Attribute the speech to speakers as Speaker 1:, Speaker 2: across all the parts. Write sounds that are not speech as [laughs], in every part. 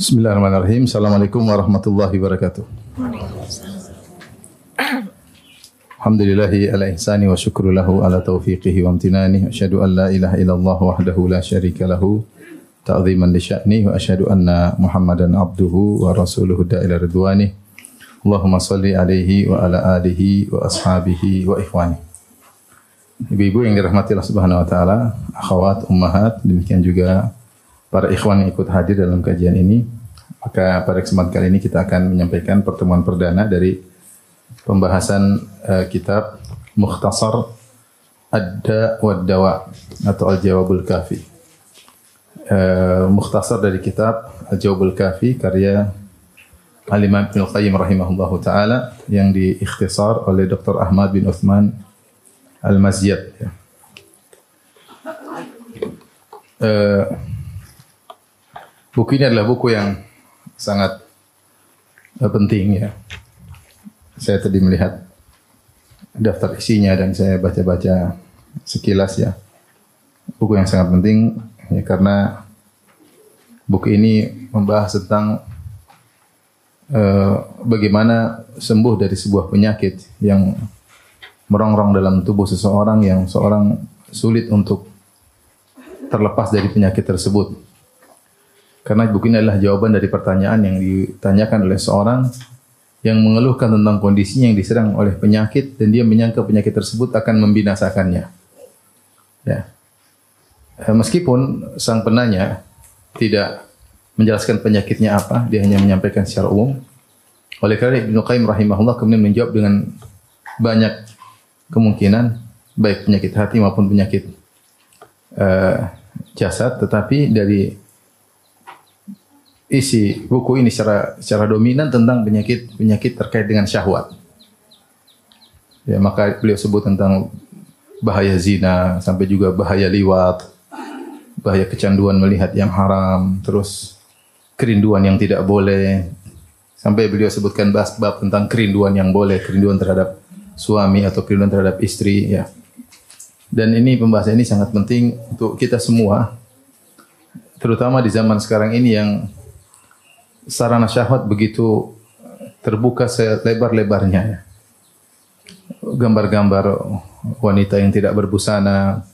Speaker 1: Bismillahirrahmanirrahim. Assalamualaikum warahmatullahi wabarakatuh. Alhamdulillahi ala ihsani wa syukru lahu ala taufiqihi wa amtinani. Asyhadu an la ilaha illallah wahdahu la syarika lahu ta'ziman li sya'ni wa asyhadu anna Muhammadan abduhu wa rasuluhu da'ila ridwani. Allahumma salli alaihi wa ala alihi wa ashabihi wa ikhwani. Ibu-ibu yang dirahmati Allah Subhanahu wa taala, akhwat, ummahat, demikian juga para ikhwan yang ikut hadir dalam kajian ini. Maka pada kesempatan kali ini kita akan menyampaikan pertemuan perdana dari pembahasan uh, kitab Mukhtasar Ad-Da wa Dawa atau Al-Jawabul Kafi. Uh, mukhtasar dari kitab Al-Jawabul Kafi karya Al-Imam Ibn Qayyim rahimahullahu taala yang diikhtisar oleh Dr. Ahmad bin Uthman Al-Mazyad ya. Uh, buku ini adalah buku yang sangat uh, penting ya. Saya tadi melihat daftar isinya dan saya baca-baca sekilas ya. Buku yang sangat penting ya karena buku ini membahas tentang uh, bagaimana sembuh dari sebuah penyakit yang merongrong dalam tubuh seseorang yang seorang sulit untuk terlepas dari penyakit tersebut. Karena buku ini adalah jawaban dari pertanyaan yang ditanyakan oleh seorang yang mengeluhkan tentang kondisinya yang diserang oleh penyakit dan dia menyangka penyakit tersebut akan membinasakannya. Ya. Eh, meskipun sang penanya tidak menjelaskan penyakitnya apa, dia hanya menyampaikan secara umum. Oleh karena Ibnu Qayyim rahimahullah kemudian menjawab dengan banyak kemungkinan baik penyakit hati maupun penyakit uh, jasad, tetapi dari isi buku ini secara secara dominan tentang penyakit penyakit terkait dengan syahwat. Ya, maka beliau sebut tentang bahaya zina sampai juga bahaya liwat, bahaya kecanduan melihat yang haram, terus kerinduan yang tidak boleh. Sampai beliau sebutkan bab tentang kerinduan yang boleh, kerinduan terhadap suami atau kerinduan terhadap istri ya. Dan ini pembahasan ini sangat penting untuk kita semua terutama di zaman sekarang ini yang sarana syahwat begitu terbuka selebar-lebarnya ya. Gambar-gambar wanita yang tidak berbusana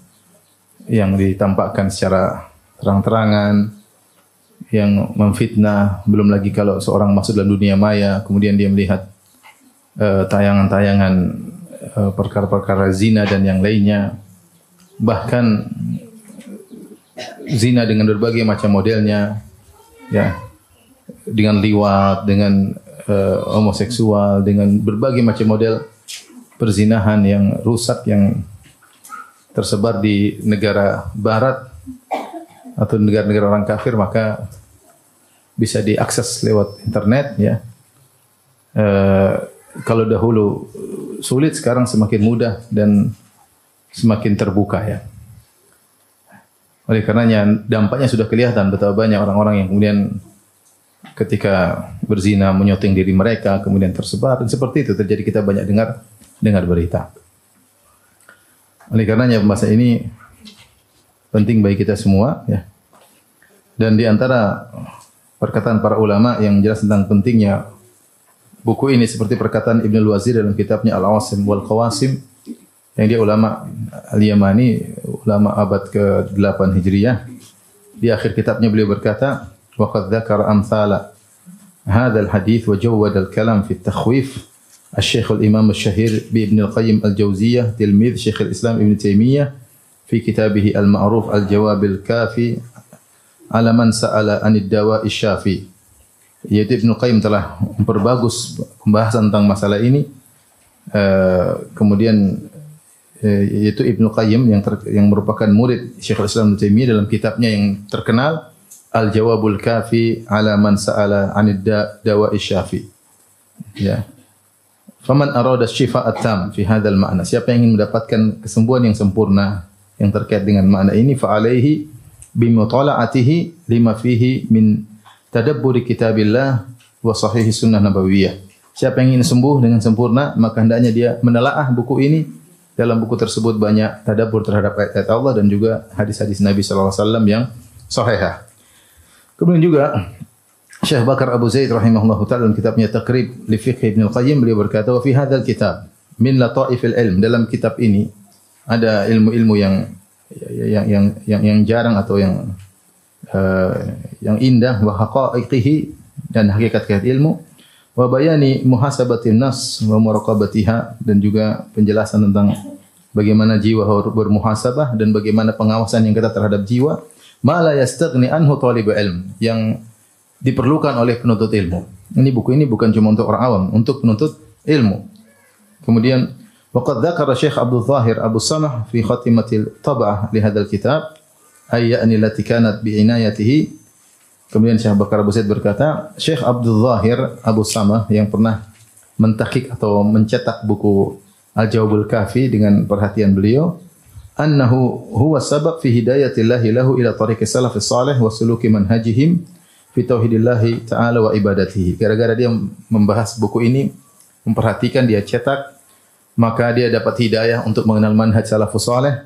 Speaker 1: yang ditampakkan secara terang-terangan yang memfitnah belum lagi kalau seorang masuk dalam dunia maya kemudian dia melihat Eh, tayangan-tayangan uh, perkara-perkara zina dan yang lainnya bahkan zina dengan berbagai macam modelnya ya dengan liwat dengan uh, homoseksual dengan berbagai macam model perzinahan yang rusak yang tersebar di negara barat atau negara-negara orang kafir maka bisa diakses lewat internet ya uh, kalau dahulu sulit sekarang semakin mudah dan semakin terbuka ya. Oleh karenanya dampaknya sudah kelihatan betapa banyak orang-orang yang kemudian ketika berzina menyoteng diri mereka kemudian tersebar dan seperti itu terjadi kita banyak dengar dengar berita. Oleh karenanya masa ini penting bagi kita semua ya. Dan di antara perkataan para ulama yang jelas tentang pentingnya buku ini seperti perkataan Ibnu Wazir dalam kitabnya Al-Awasim wal Qawasim yang dia ulama Al-Yamani, ulama abad ke-8 Hijriyah. Di akhir kitabnya beliau berkata, "Wa qad dzakara amthala hadha al-hadith wa jawwad al-kalam fi at-takhwif." الشيخ الإمام الشهير بابن القيم الجوزية تلميذ شيخ الإسلام ابن تيمية في كتابه المعروف الجواب الكافي على من سأل عن الدواء الشافي yaitu Ibnu Qayyim telah memperbagus pembahasan tentang masalah ini. Uh, kemudian uh, yaitu Ibnu Qayyim yang ter, yang merupakan murid Syekhul Islam Ibnu Taimiyah dalam kitabnya yang terkenal Al Jawabul Kafi ala man sa'ala 'anid da, dawa'i syafi. Ya. Faman arada syifa at-tam fi hadzal ma'na. Siapa yang ingin mendapatkan kesembuhan yang sempurna yang terkait dengan makna ini fa alaihi bimutala'atihi lima fihi min tadabburi kitabillah wa sahihi sunnah nabawiyah. Siapa yang ingin sembuh dengan sempurna, maka hendaknya dia menelaah buku ini. Dalam buku tersebut banyak tadabbur terhadap ayat-ayat Allah dan juga hadis-hadis Nabi sallallahu alaihi wasallam yang sahihah. Kemudian juga Syekh Bakar Abu Zaid rahimahullah taala dalam kitabnya Taqrib li Fiqh Ibn Al-Qayyim beliau berkata wa fi hadzal kitab min lataifil ilm dalam kitab ini ada ilmu-ilmu yang yang yang yang yang jarang atau yang uh, yang indah wa haqa'iqihi dan hakikat-hakikat ilmu wa bayani muhasabatin nas wa muraqabatiha dan juga penjelasan tentang bagaimana jiwa bermuhasabah dan bagaimana pengawasan yang ketat terhadap jiwa ma la yastaghni anhu talib ilm yang diperlukan oleh penuntut ilmu. Ini buku ini bukan cuma untuk orang awam, untuk penuntut ilmu. Kemudian waqad dzakara Syekh Abdul Zahir Abu Samah fi khatimatil tab'ah li hadzal kitab ayyani lati kanat bi inayatihi. Kemudian Syekh Bakar Abu Zaid berkata, Syekh Abdul Zahir Abu Samah yang pernah mentakik atau mencetak buku Al-Jawabul Kafi dengan perhatian beliau, annahu huwa sabab fi hidayatillahi lahu ila tariqi salafis salih wa suluki manhajihim fi tauhidillahi ta'ala wa ibadatihi. Gara-gara dia membahas buku ini, memperhatikan dia cetak, maka dia dapat hidayah untuk mengenal manhaj salafus saleh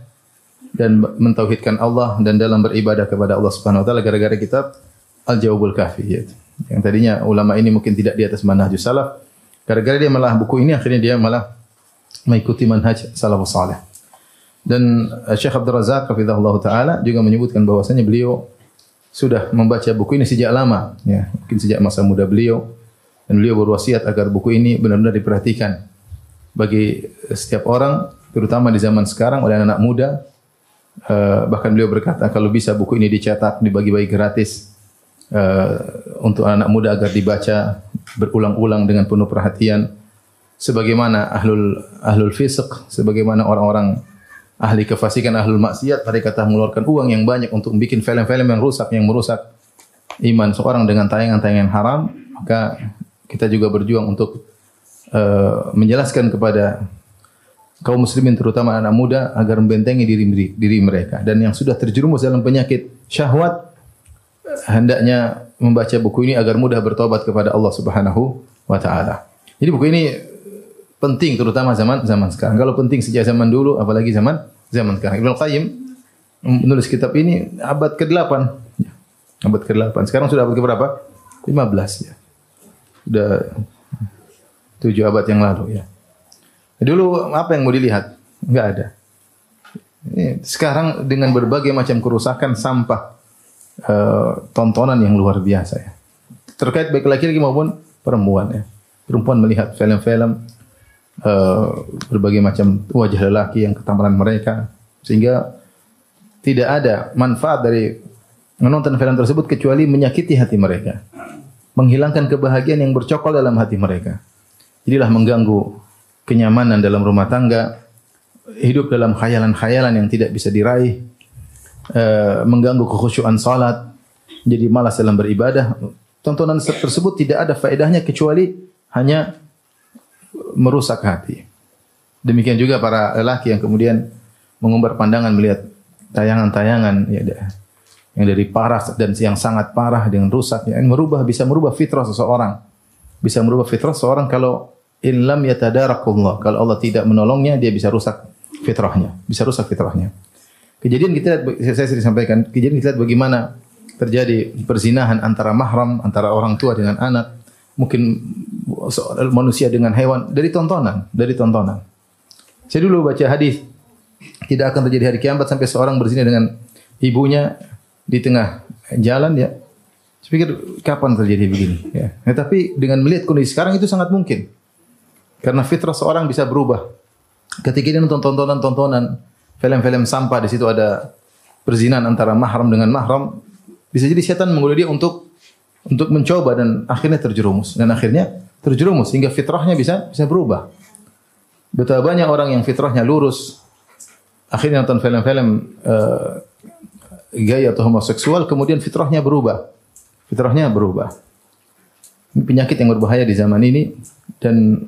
Speaker 1: dan mentauhidkan Allah dan dalam beribadah kepada Allah Subhanahu wa taala gara-gara kitab Al-Jawabul Kafi yaitu. Yang tadinya ulama ini mungkin tidak di atas manhaj salaf, gara-gara dia malah buku ini akhirnya dia malah mengikuti manhaj salafus saleh. Dan Syekh Abdul Razak hafizahullah taala juga menyebutkan bahwasanya beliau sudah membaca buku ini sejak lama, ya, mungkin sejak masa muda beliau. Dan beliau berwasiat agar buku ini benar-benar diperhatikan bagi setiap orang, terutama di zaman sekarang oleh anak-anak muda. Uh, bahkan beliau berkata kalau bisa buku ini dicetak dibagi-bagi gratis uh, untuk anak-anak muda agar dibaca berulang-ulang dengan penuh perhatian sebagaimana ahlul ahlul fisq sebagaimana orang-orang ahli kefasikan ahlul maksiat mereka telah mengeluarkan uang yang banyak untuk membuat film-film yang rusak yang merusak iman seorang dengan tayangan-tayangan haram maka kita juga berjuang untuk uh, menjelaskan kepada kaum muslimin terutama anak muda agar membentengi diri diri mereka dan yang sudah terjerumus dalam penyakit syahwat hendaknya membaca buku ini agar mudah bertobat kepada Allah Subhanahu wa taala. Jadi buku ini penting terutama zaman zaman sekarang. Kalau penting sejak zaman dulu apalagi zaman zaman sekarang. Ibnu Qayyim menulis kitab ini abad ke-8. Ya, abad ke-8. Sekarang sudah abad ke berapa? 15 ya. Sudah 7 abad yang lalu ya. Dulu apa yang mau dilihat? Enggak ada. Sekarang dengan berbagai macam kerusakan sampah uh, tontonan yang luar biasa ya. Terkait baik laki-laki maupun perempuan ya. Perempuan melihat film-film uh, berbagai macam wajah lelaki yang ketampanan mereka. Sehingga tidak ada manfaat dari menonton film tersebut kecuali menyakiti hati mereka. Menghilangkan kebahagiaan yang bercokol dalam hati mereka. Jadilah mengganggu kenyamanan dalam rumah tangga. Hidup dalam khayalan-khayalan yang tidak bisa diraih. Uh, mengganggu kekhusyuan salat. Jadi malas dalam beribadah. Tontonan tersebut tidak ada faedahnya kecuali hanya merusak hati. Demikian juga para lelaki yang kemudian mengumbar pandangan melihat tayangan-tayangan ya, yang dari parah dan yang sangat parah dengan rusak ya, merubah bisa merubah fitrah seseorang. Bisa merubah fitrah seseorang kalau in lam yatadarakullah. Kalau Allah tidak menolongnya dia bisa rusak fitrahnya, bisa rusak fitrahnya. Kejadian kita lihat, saya sering sampaikan, kejadian kita lihat bagaimana terjadi perzinahan antara mahram, antara orang tua dengan anak mungkin manusia dengan hewan dari tontonan, dari tontonan. Saya dulu baca hadis tidak akan terjadi hari kiamat sampai seorang berzina dengan ibunya di tengah jalan ya. Saya pikir kapan terjadi begini ya. ya. Tapi dengan melihat kondisi sekarang itu sangat mungkin. Karena fitrah seorang bisa berubah. Ketika dia nonton tontonan-tontonan film-film sampah di situ ada perzinahan antara mahram dengan mahram, bisa jadi setan menggoda dia untuk untuk mencoba dan akhirnya terjerumus dan akhirnya terjerumus sehingga fitrahnya bisa bisa berubah. Betapa banyak orang yang fitrahnya lurus akhirnya nonton film-film uh, gaya atau homoseksual kemudian fitrahnya berubah. Fitrahnya berubah. Ini penyakit yang berbahaya di zaman ini dan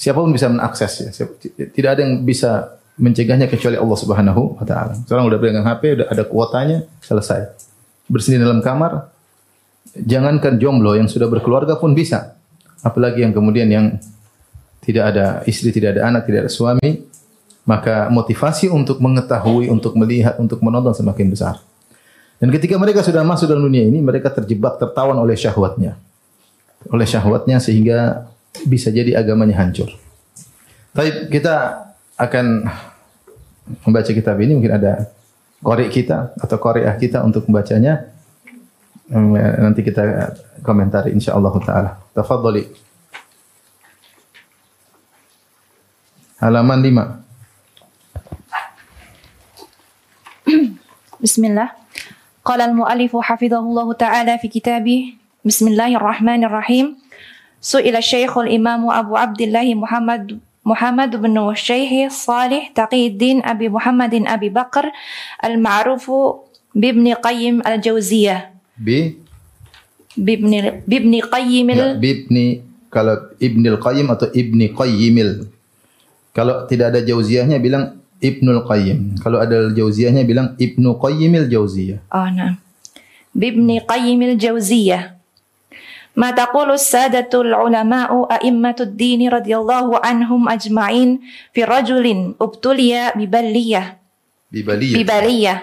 Speaker 1: siapa pun bisa mengakses ya. Tidak ada yang bisa mencegahnya kecuali Allah Subhanahu wa taala. Seorang udah pegang HP, udah ada kuotanya, selesai. Bersendiri dalam kamar, jangankan jomblo yang sudah berkeluarga pun bisa. Apalagi yang kemudian yang tidak ada istri, tidak ada anak, tidak ada suami, maka motivasi untuk mengetahui, untuk melihat, untuk menonton semakin besar. Dan ketika mereka sudah masuk dalam dunia ini, mereka terjebak, tertawan oleh syahwatnya. Oleh syahwatnya sehingga bisa jadi agamanya hancur. Tapi kita akan membaca kitab ini mungkin ada korek kita atau koreah kita untuk membacanya. Nanti kita komentari insyaallah taala. تفضلي. على
Speaker 2: من لما بسم الله. قال المؤلف حفظه الله تعالى في كتابه بسم الله الرحمن الرحيم. سئل الشيخ الإمام أبو عبد الله محمد محمد بن الشيخ صالح تقي الدين أبي محمد أبي بكر المعروف بابن قيم الجوزية.
Speaker 1: ب؟
Speaker 2: بابن بابن قيم ال...
Speaker 1: بابن kalau Ibnul Qayyim atau Ibni Qayyimil. Kalau tidak ada jauziyahnya bilang Ibnul Qayyim. Kalau ada Jauziyahnya bilang Ibnu Qayyimil Jauziyah.
Speaker 2: Oh, nah. Bibni Qayyimil Jauziyah. ما تقول السادة العلماء أئمة الدين رضي الله عنهم أجمعين في رجل ابتلي ببلية
Speaker 1: ببلية
Speaker 2: ببلية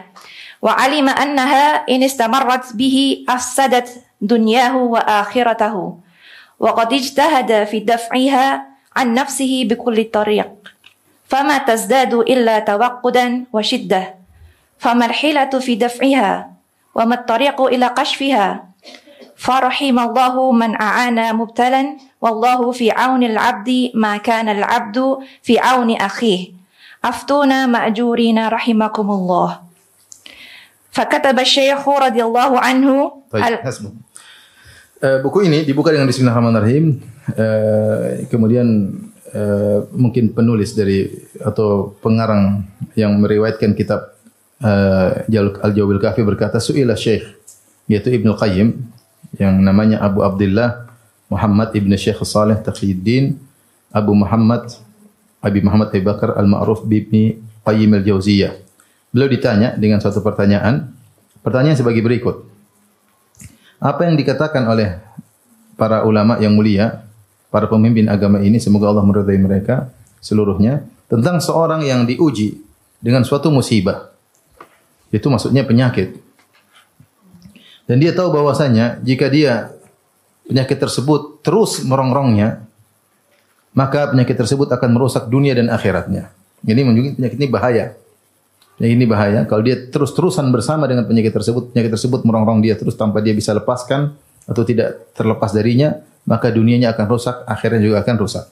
Speaker 2: وعلم أنها إن استمرت به أفسدت دنياه وآخرته وقد اجتهد في دفعها عن نفسه بكل طريق فما تزداد إلا توقدا وشدة. فما الحيلة في دفعها؟ وما الطريق إلى قشفها فرحم الله من أعان مبتلا والله في عون العبد ما كان العبد في عون أخيه. أفتونا مأجورين رحمكم الله. فكتب الشيخ رضي الله عنه
Speaker 1: طيب حسبه Uh, buku ini dibuka dengan Bismillahirrahmanirrahim. Uh, kemudian uh, mungkin penulis dari atau pengarang yang meriwayatkan kitab uh, Al-Jawabil Kafi berkata suila Syekh yaitu Ibnu Qayyim yang namanya Abu Abdullah Muhammad Ibn Syekh Saleh Taqiyuddin Abu Muhammad Abi Muhammad Abi Bakar Al-Ma'ruf Bibni Qayyim Al-Jauziyah. Beliau ditanya dengan suatu pertanyaan. Pertanyaan sebagai berikut. Apa yang dikatakan oleh para ulama yang mulia para pemimpin agama ini semoga Allah meridai mereka seluruhnya tentang seorang yang diuji dengan suatu musibah. Itu maksudnya penyakit. Dan dia tahu bahwasanya jika dia penyakit tersebut terus merongrongnya, maka penyakit tersebut akan merusak dunia dan akhiratnya. Menunjukkan penyakit ini bahaya. Penyakit ini bahaya. Kalau dia terus-terusan bersama dengan penyakit tersebut, penyakit tersebut merongrong dia terus tanpa dia bisa lepaskan atau tidak terlepas darinya, maka dunianya akan rusak, akhirnya juga akan rusak.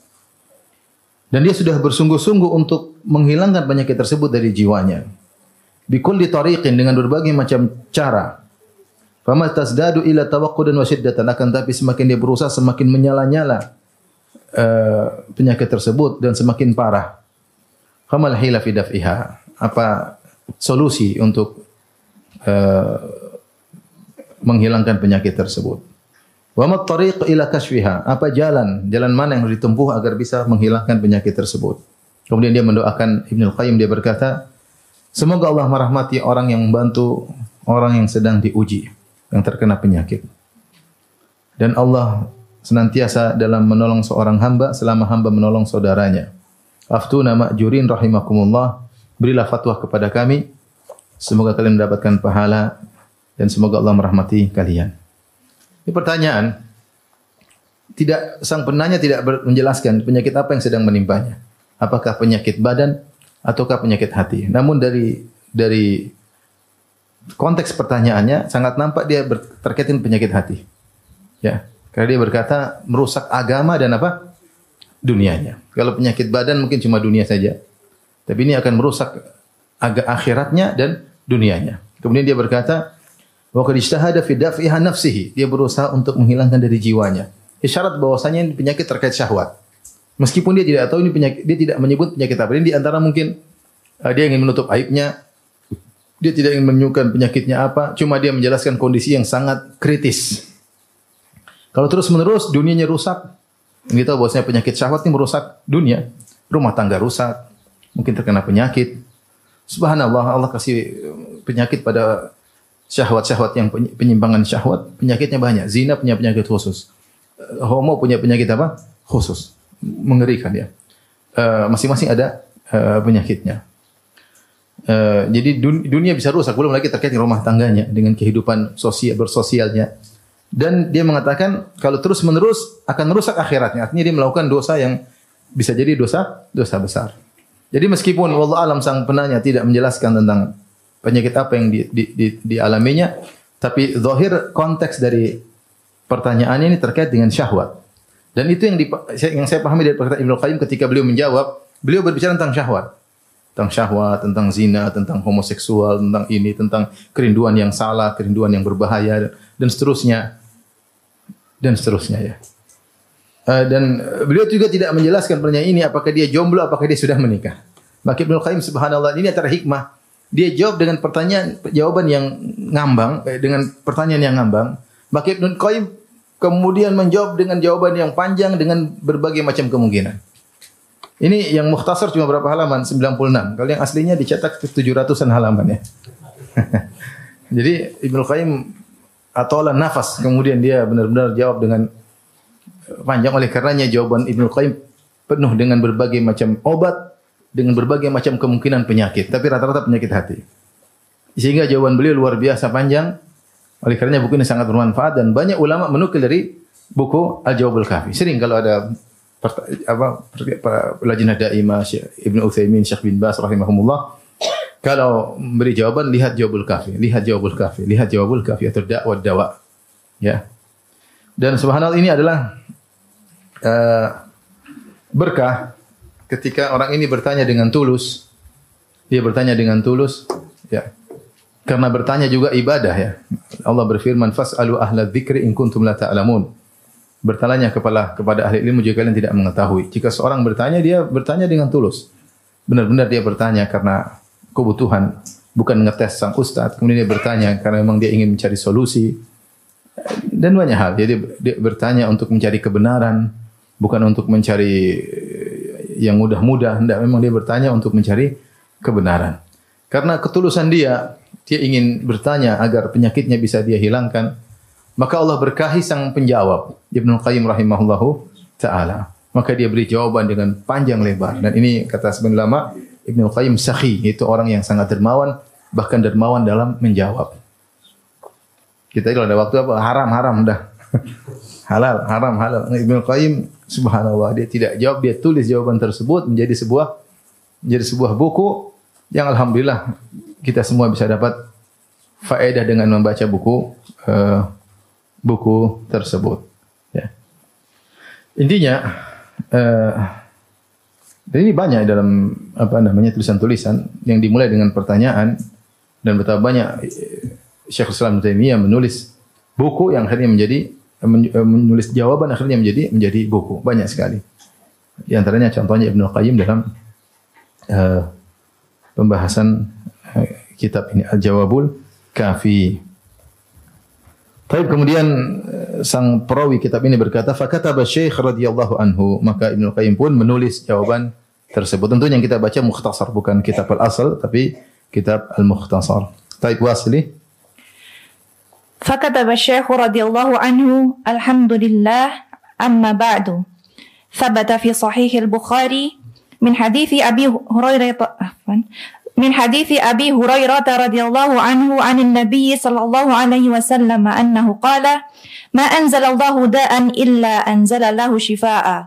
Speaker 1: Dan dia sudah bersungguh-sungguh untuk menghilangkan penyakit tersebut dari jiwanya. Bikul ditariqin dengan berbagai macam cara. Fama tasdadu ila tawakkudan wa syiddatan akan tapi semakin dia berusaha semakin menyala-nyala uh, penyakit tersebut dan semakin parah. Famal hila fi daf'iha. Apa solusi untuk uh, menghilangkan penyakit tersebut? Wa mat tariq ila kashfiha? Apa jalan? Jalan mana yang harus ditempuh agar bisa menghilangkan penyakit tersebut? Kemudian dia mendoakan Ibnu Qayyim dia berkata, semoga Allah merahmati orang yang membantu orang yang sedang diuji, yang terkena penyakit. Dan Allah senantiasa dalam menolong seorang hamba selama hamba menolong saudaranya. Aftuna ma'jurin rahimakumullah. Berilah fatwa kepada kami. Semoga kalian mendapatkan pahala dan semoga Allah merahmati kalian. Ini pertanyaan. Tidak sang penanya tidak menjelaskan penyakit apa yang sedang menimpanya. Apakah penyakit badan ataukah penyakit hati. Namun dari dari konteks pertanyaannya sangat nampak dia terkaitin penyakit hati. Ya, karena dia berkata merusak agama dan apa? dunianya. Kalau penyakit badan mungkin cuma dunia saja. Tapi ini akan merusak agak akhiratnya dan dunianya. Kemudian dia berkata, Wa qad ijtahada fi daf'iha nafsihi. Dia berusaha untuk menghilangkan dari jiwanya. Isyarat bahwasanya ini penyakit terkait syahwat. Meskipun dia tidak tahu ini penyakit, dia tidak menyebut penyakit apa. Ini di antara mungkin uh, dia ingin menutup aibnya, dia tidak ingin menunjukkan penyakitnya apa, cuma dia menjelaskan kondisi yang sangat kritis. Kalau terus menerus dunianya rusak, kita tahu bahwasanya penyakit syahwat ini merusak dunia, rumah tangga rusak, mungkin terkena penyakit. Subhanallah Allah kasih penyakit pada syahwat-syahwat yang penyimpangan syahwat, penyakitnya banyak. Zina punya penyakit khusus. Eh, homo punya penyakit apa? Khusus. Mengerikan ya. Eh, masing-masing uh, ada uh, penyakitnya. Eh, jadi dun- dunia bisa rusak belum lagi terkait dengan rumah tangganya dengan kehidupan sosial bersosialnya. Dan dia mengatakan kalau terus menerus akan merusak akhiratnya. Artinya dia melakukan dosa yang bisa jadi dosa dosa besar. Jadi meskipun wallah alam sang penanya tidak menjelaskan tentang penyakit apa yang di, di, di, dialaminya, tapi zahir konteks dari pertanyaannya ini terkait dengan syahwat. Dan itu yang, yang saya pahami dari perkataan Ibnu Qayyim ketika beliau menjawab, beliau berbicara tentang syahwat. Tentang syahwat, tentang zina, tentang homoseksual, tentang ini, tentang kerinduan yang salah, kerinduan yang berbahaya, dan seterusnya. Dan seterusnya ya. Eh, dan beliau juga tidak menjelaskan pertanyaan ini apakah dia jomblo, apakah dia sudah menikah. Maka Ibnu Qayyim subhanallah ini antara hikmah. Dia jawab dengan pertanyaan jawaban yang ngambang, eh, dengan pertanyaan yang ngambang. Maka Ibnu Qayyim kemudian menjawab dengan jawaban yang panjang dengan berbagai macam kemungkinan. Ini yang mukhtasar cuma berapa halaman? 96. Kalau yang aslinya dicetak 700-an halaman ya. [laughs] Jadi Ibnu Qayyim atola nafas kemudian dia benar-benar jawab dengan panjang oleh karenanya jawaban Ibnu Qayyim penuh dengan berbagai macam obat dengan berbagai macam kemungkinan penyakit tapi rata-rata penyakit hati. Sehingga jawaban beliau luar biasa panjang oleh karenanya buku ini sangat bermanfaat dan banyak ulama menukil dari buku Al-Jawabul Kafi. Sering kalau ada apa per- lajnah daimah Ibnu Utsaimin, Syekh bin Bas rahimahumullah kalau memberi jawaban lihat Jawabul Kafi, lihat Jawabul Kafi, lihat Jawabul Kafi atau dakwah dawa. Ya. Dan subhanallah ini adalah eh, berkah ketika orang ini bertanya dengan tulus. Dia bertanya dengan tulus, ya. Karena bertanya juga ibadah ya. Allah berfirman, "Fas'alu ahla dzikri in kuntum la ta'lamun." Bertanya kepada kepada ahli ilmu jika kalian tidak mengetahui. Jika seorang bertanya, dia bertanya dengan tulus. Benar-benar dia bertanya karena kebutuhan, bukan ngetes sang ustadz. Kemudian dia bertanya karena memang dia ingin mencari solusi. Dan banyak hal. Jadi dia bertanya untuk mencari kebenaran, bukan untuk mencari eh, yang mudah-mudah. Tidak, memang dia bertanya untuk mencari kebenaran. Karena ketulusan dia, dia ingin bertanya agar penyakitnya bisa dia hilangkan. Maka Allah berkahi sang penjawab, Ibnu Qayyim rahimahullahu taala. Maka dia beri jawaban dengan panjang lebar. Dan ini kata sebenarnya ulama, Ibnu Qayyim sakhi, itu orang yang sangat dermawan, bahkan dermawan dalam menjawab. Kita kalau ada waktu apa haram haram dah. [laughs] halal, haram, halal. Ibnu Qayyim subhanallah dia tidak jawab, dia tulis jawaban tersebut menjadi sebuah menjadi sebuah buku yang alhamdulillah kita semua bisa dapat faedah dengan membaca buku eh, buku tersebut. Ya. Intinya dan ini banyak dalam apa namanya tulisan-tulisan yang dimulai dengan pertanyaan dan betapa banyak eh, Syekh Islam Taimiyah menulis buku yang akhirnya menjadi eh, men- menulis jawaban akhirnya menjadi menjadi buku banyak sekali. Di antaranya contohnya Ibnu Qayyim dalam eh, pembahasan eh, kitab ini Al-Jawabul Kafi. Taib kemudian sang perawi kitab ini berkata, "Fakataba Syekh radhiyallahu anhu." Maka Ibnu Qayyim pun menulis jawaban tersebut. Tentu yang kita baca mukhtasar bukan kitab al-asal tapi kitab al-mukhtasar. Taib wasli.
Speaker 2: فكتب الشيخ رضي الله عنه الحمد لله أما بعد. ثبت في صحيح البخاري من حديث أبي هريرة من حديث أبي هريرة رضي الله عنه عن النبي صلى الله عليه وسلم أنه قال ما أنزل الله داء إلا أنزل له شفاء.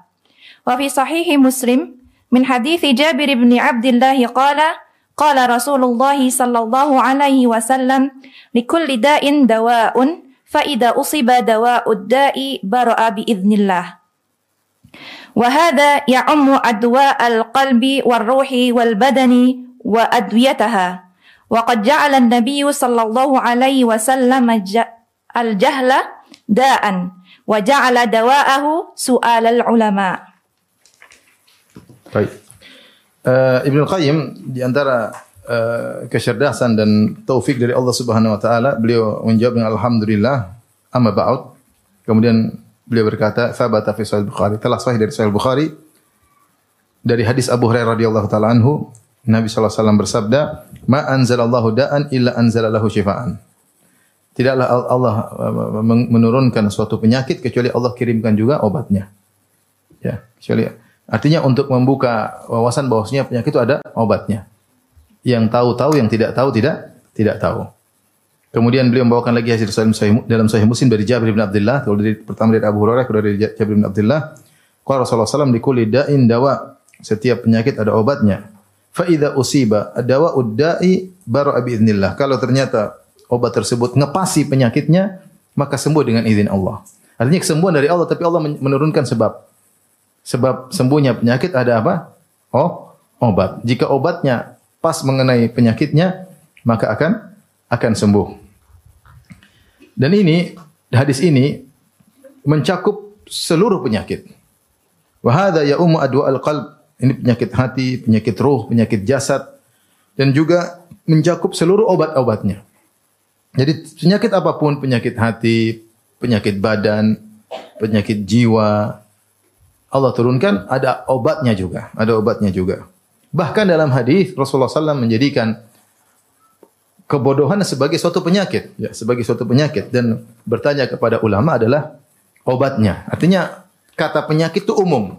Speaker 2: وفي صحيح مسلم من حديث جابر بن عبد الله قال قال رسول الله صلى الله عليه وسلم لكل داء دواء فإذا أصيب دواء الداء برأ بإذن الله. وهذا يعم أدواء القلب والروح والبدن وأدويتها. وقد جعل النبي صلى الله عليه وسلم الج- الجهل داء وجعل دواءه سؤال العلماء.
Speaker 1: Baik. Uh, Ibnu Qayyim di antara uh, kecerdasan dan taufik dari Allah Subhanahu wa taala, beliau menjawab dengan alhamdulillah amma ba'd. Kemudian beliau berkata, "Tsabata fi Sahih Bukhari." Telah sahih dari Sahih Bukhari dari hadis Abu Hurairah radhiyallahu taala anhu, Nabi sallallahu alaihi wasallam bersabda, "Ma anzalallahu da'an illa anzalalahu syifaan." Tidaklah Allah uh, menurunkan suatu penyakit kecuali Allah kirimkan juga obatnya. Ya, kecuali artinya untuk membuka wawasan bahwasanya penyakit itu ada obatnya. yang tahu tahu, yang tidak tahu tidak tidak tahu. Kemudian beliau membawakan lagi hasil sahih, dalam Sahih Muslim dari Jabir bin Abdullah, kalau dari pertama dari Abu Hurairah, kedua dari Jabir bin Abdullah, qala Rasulullah SAW di kulli da'in dawa. Setiap penyakit ada obatnya. Fa idza usiba dawa udda'i baru bi idznillah. Kalau ternyata obat tersebut ngepasi penyakitnya, maka sembuh dengan izin Allah. Artinya kesembuhan dari Allah tapi Allah menurunkan sebab. Sebab sembuhnya penyakit ada apa? Oh, obat. Jika obatnya pas mengenai penyakitnya, maka akan akan sembuh. Dan ini hadis ini mencakup seluruh penyakit. Wa hadza ya ummu adwa al-qalb. Ini penyakit hati, penyakit ruh, penyakit jasad dan juga mencakup seluruh obat-obatnya. Jadi penyakit apa pun, penyakit hati, penyakit badan, penyakit jiwa, Allah turunkan ada obatnya juga, ada obatnya juga. Bahkan dalam hadis Rasulullah SAW menjadikan kebodohan sebagai suatu penyakit, ya, sebagai suatu penyakit dan bertanya kepada ulama adalah obatnya. Artinya kata penyakit itu umum.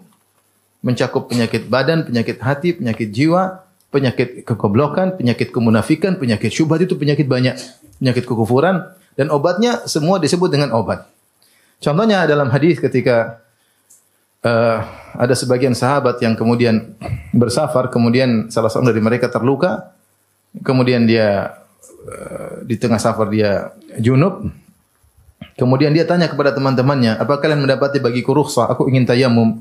Speaker 1: Mencakup penyakit badan, penyakit hati, penyakit jiwa, penyakit kekoblokan, penyakit kemunafikan, penyakit syubhat itu penyakit banyak, penyakit kekufuran dan obatnya semua disebut dengan obat. Contohnya dalam hadis ketika uh, ada sebagian sahabat yang kemudian bersafar, kemudian salah seorang dari mereka terluka, kemudian dia Eh, di tengah safar dia junub. Kemudian dia tanya kepada teman-temannya, apa kalian mendapati bagiku rukhsah? Aku ingin tayamum.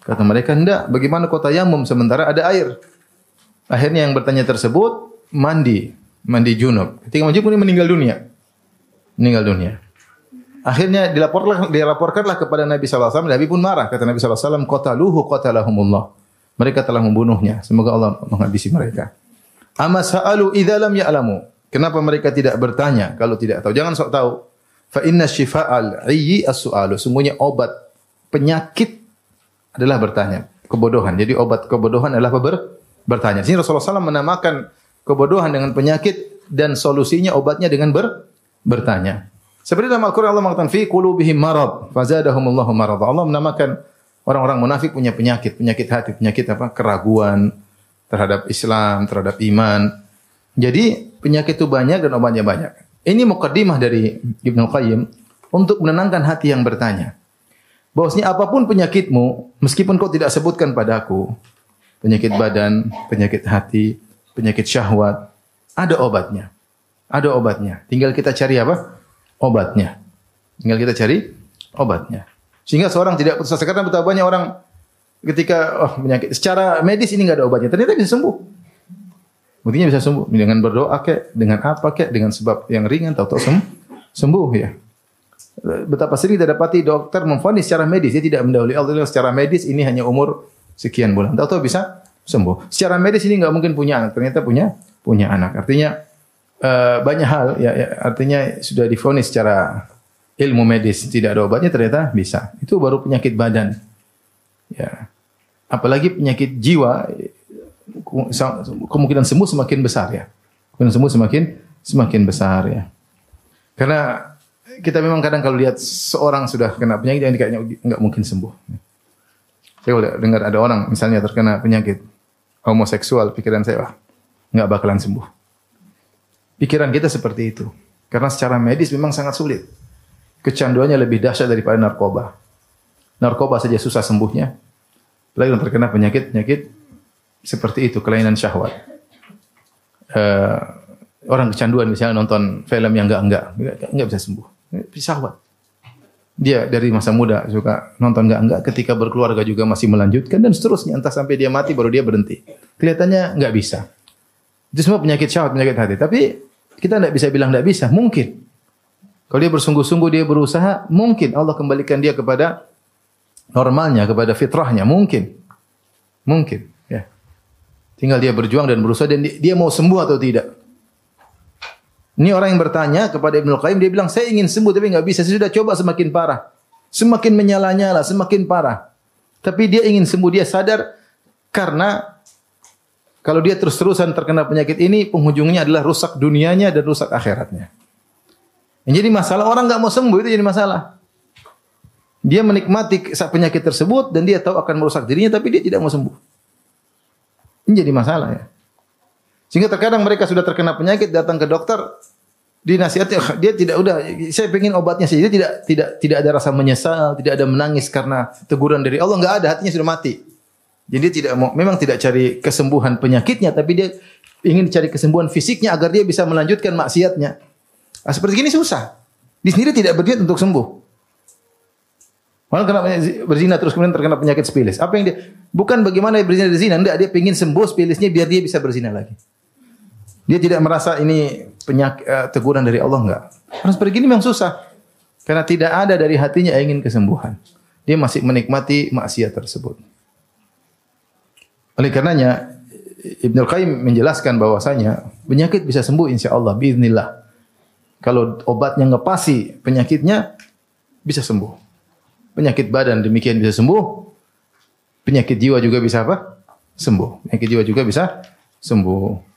Speaker 1: Kata mereka, enggak. Bagaimana kau tayamum sementara ada air? Akhirnya yang bertanya tersebut mandi, mandi junub. Ketika mandi kemudian meninggal dunia. Meninggal dunia. Akhirnya dilaporkan dilaporkanlah kepada Nabi SAW. Nabi pun marah. Kata Nabi SAW, Qataluhu qatalahumullah. Mereka telah membunuhnya. Semoga Allah menghabisi mereka. Amma sa'alu idza lam ya'lamu. Kenapa mereka tidak bertanya kalau tidak tahu? Jangan sok tahu. Fa inna syifa'al ayyi as-su'alu. Semuanya obat penyakit adalah bertanya. Kebodohan. Jadi obat kebodohan adalah ber bertanya. Sini Rasulullah SAW menamakan kebodohan dengan penyakit dan solusinya obatnya dengan ber bertanya. Seperti dalam Al-Quran Allah mengatakan fi qulubihim marad fazadahumullahu marad. Allah menamakan orang-orang munafik punya penyakit, penyakit hati, penyakit apa? keraguan, terhadap Islam, terhadap iman. Jadi penyakit itu banyak dan obatnya banyak. Ini mukaddimah dari Ibnu Qayyim untuk menenangkan hati yang bertanya. Bahwasanya apa pun penyakitmu, meskipun kau tidak sebutkan padaku, penyakit badan, penyakit hati, penyakit syahwat, ada obatnya. Ada obatnya. Tinggal kita cari apa? Obatnya. Tinggal kita cari obatnya. Sehingga seorang tidak putus asa. Karena betapa banyak orang ketika oh penyakit secara medis ini nggak ada obatnya, ternyata bisa sembuh. Buktinya bisa sembuh dengan berdoa kek, dengan apa kek, dengan sebab yang ringan tahu-tahu sembuh, sembuh ya. Betapa sering kita dapati dokter memfonis secara medis dia tidak mendahului Allah secara medis ini hanya umur sekian bulan. Tahu-tahu bisa sembuh. Secara medis ini nggak mungkin punya anak, ternyata punya punya anak. Artinya uh, banyak hal ya, ya artinya sudah difonis secara ilmu medis tidak ada obatnya ternyata bisa. Itu baru penyakit badan. Ya. Apalagi penyakit jiwa kemungkinan sembuh semakin besar ya. Kemungkinan sembuh semakin semakin besar ya. Karena kita memang kadang kalau lihat seorang sudah kena penyakit yang kayaknya nggak mungkin sembuh. Saya udah dengar ada orang misalnya terkena penyakit homoseksual, pikiran saya wah nggak bakalan sembuh. Pikiran kita seperti itu. Karena secara medis memang sangat sulit. Kecanduannya lebih dahsyat daripada narkoba. Narkoba saja susah sembuhnya. Apalagi yang terkena penyakit-penyakit seperti itu, kelainan syahwat. Uh, orang kecanduan misalnya nonton film yang enggak-enggak, enggak bisa sembuh. Syahwat. Dia dari masa muda suka nonton enggak-enggak, ketika berkeluarga juga masih melanjutkan dan seterusnya. Entah sampai dia mati baru dia berhenti. Kelihatannya enggak bisa. Itu semua penyakit syahwat, penyakit hati. Tapi kita enggak bisa bilang enggak bisa. Mungkin. Kalau dia bersungguh-sungguh, dia berusaha, mungkin Allah kembalikan dia kepada normalnya, kepada fitrahnya. Mungkin. Mungkin. Ya. Tinggal dia berjuang dan berusaha dan dia mau sembuh atau tidak. Ini orang yang bertanya kepada Ibnu Qayyim, dia bilang, saya ingin sembuh tapi nggak bisa. Saya sudah coba semakin parah. Semakin menyala-nyala, semakin parah. Tapi dia ingin sembuh, dia sadar karena kalau dia terus-terusan terkena penyakit ini, penghujungnya adalah rusak dunianya dan rusak akhiratnya. Yang jadi masalah orang nggak mau sembuh itu jadi masalah. Dia menikmati penyakit tersebut dan dia tahu akan merusak dirinya tapi dia tidak mau sembuh. Ini jadi masalah ya. Sehingga terkadang mereka sudah terkena penyakit datang ke dokter dinasihati dia tidak udah saya pengen obatnya dia tidak tidak tidak ada rasa menyesal tidak ada menangis karena teguran dari Allah nggak ada hatinya sudah mati jadi tidak mau memang tidak cari kesembuhan penyakitnya tapi dia ingin cari kesembuhan fisiknya agar dia bisa melanjutkan maksiatnya nah, seperti ini susah di sendiri tidak berniat untuk sembuh Malah kena berzina terus kemudian terkena penyakit spilis. Apa yang dia bukan bagaimana dia berzina di zina, enggak dia ingin sembuh spilisnya biar dia bisa berzina lagi. Dia tidak merasa ini penyakit uh, teguran dari Allah enggak. Karena seperti ini memang susah. Karena tidak ada dari hatinya ingin kesembuhan. Dia masih menikmati maksiat tersebut. Oleh karenanya Ibnu Qayyim menjelaskan bahwasanya penyakit bisa sembuh insya Allah biiznillah. Kalau obatnya ngepasi penyakitnya bisa sembuh. Penyakit badan demikian bisa sembuh. Penyakit jiwa juga bisa apa? Sembuh. Penyakit jiwa juga bisa sembuh.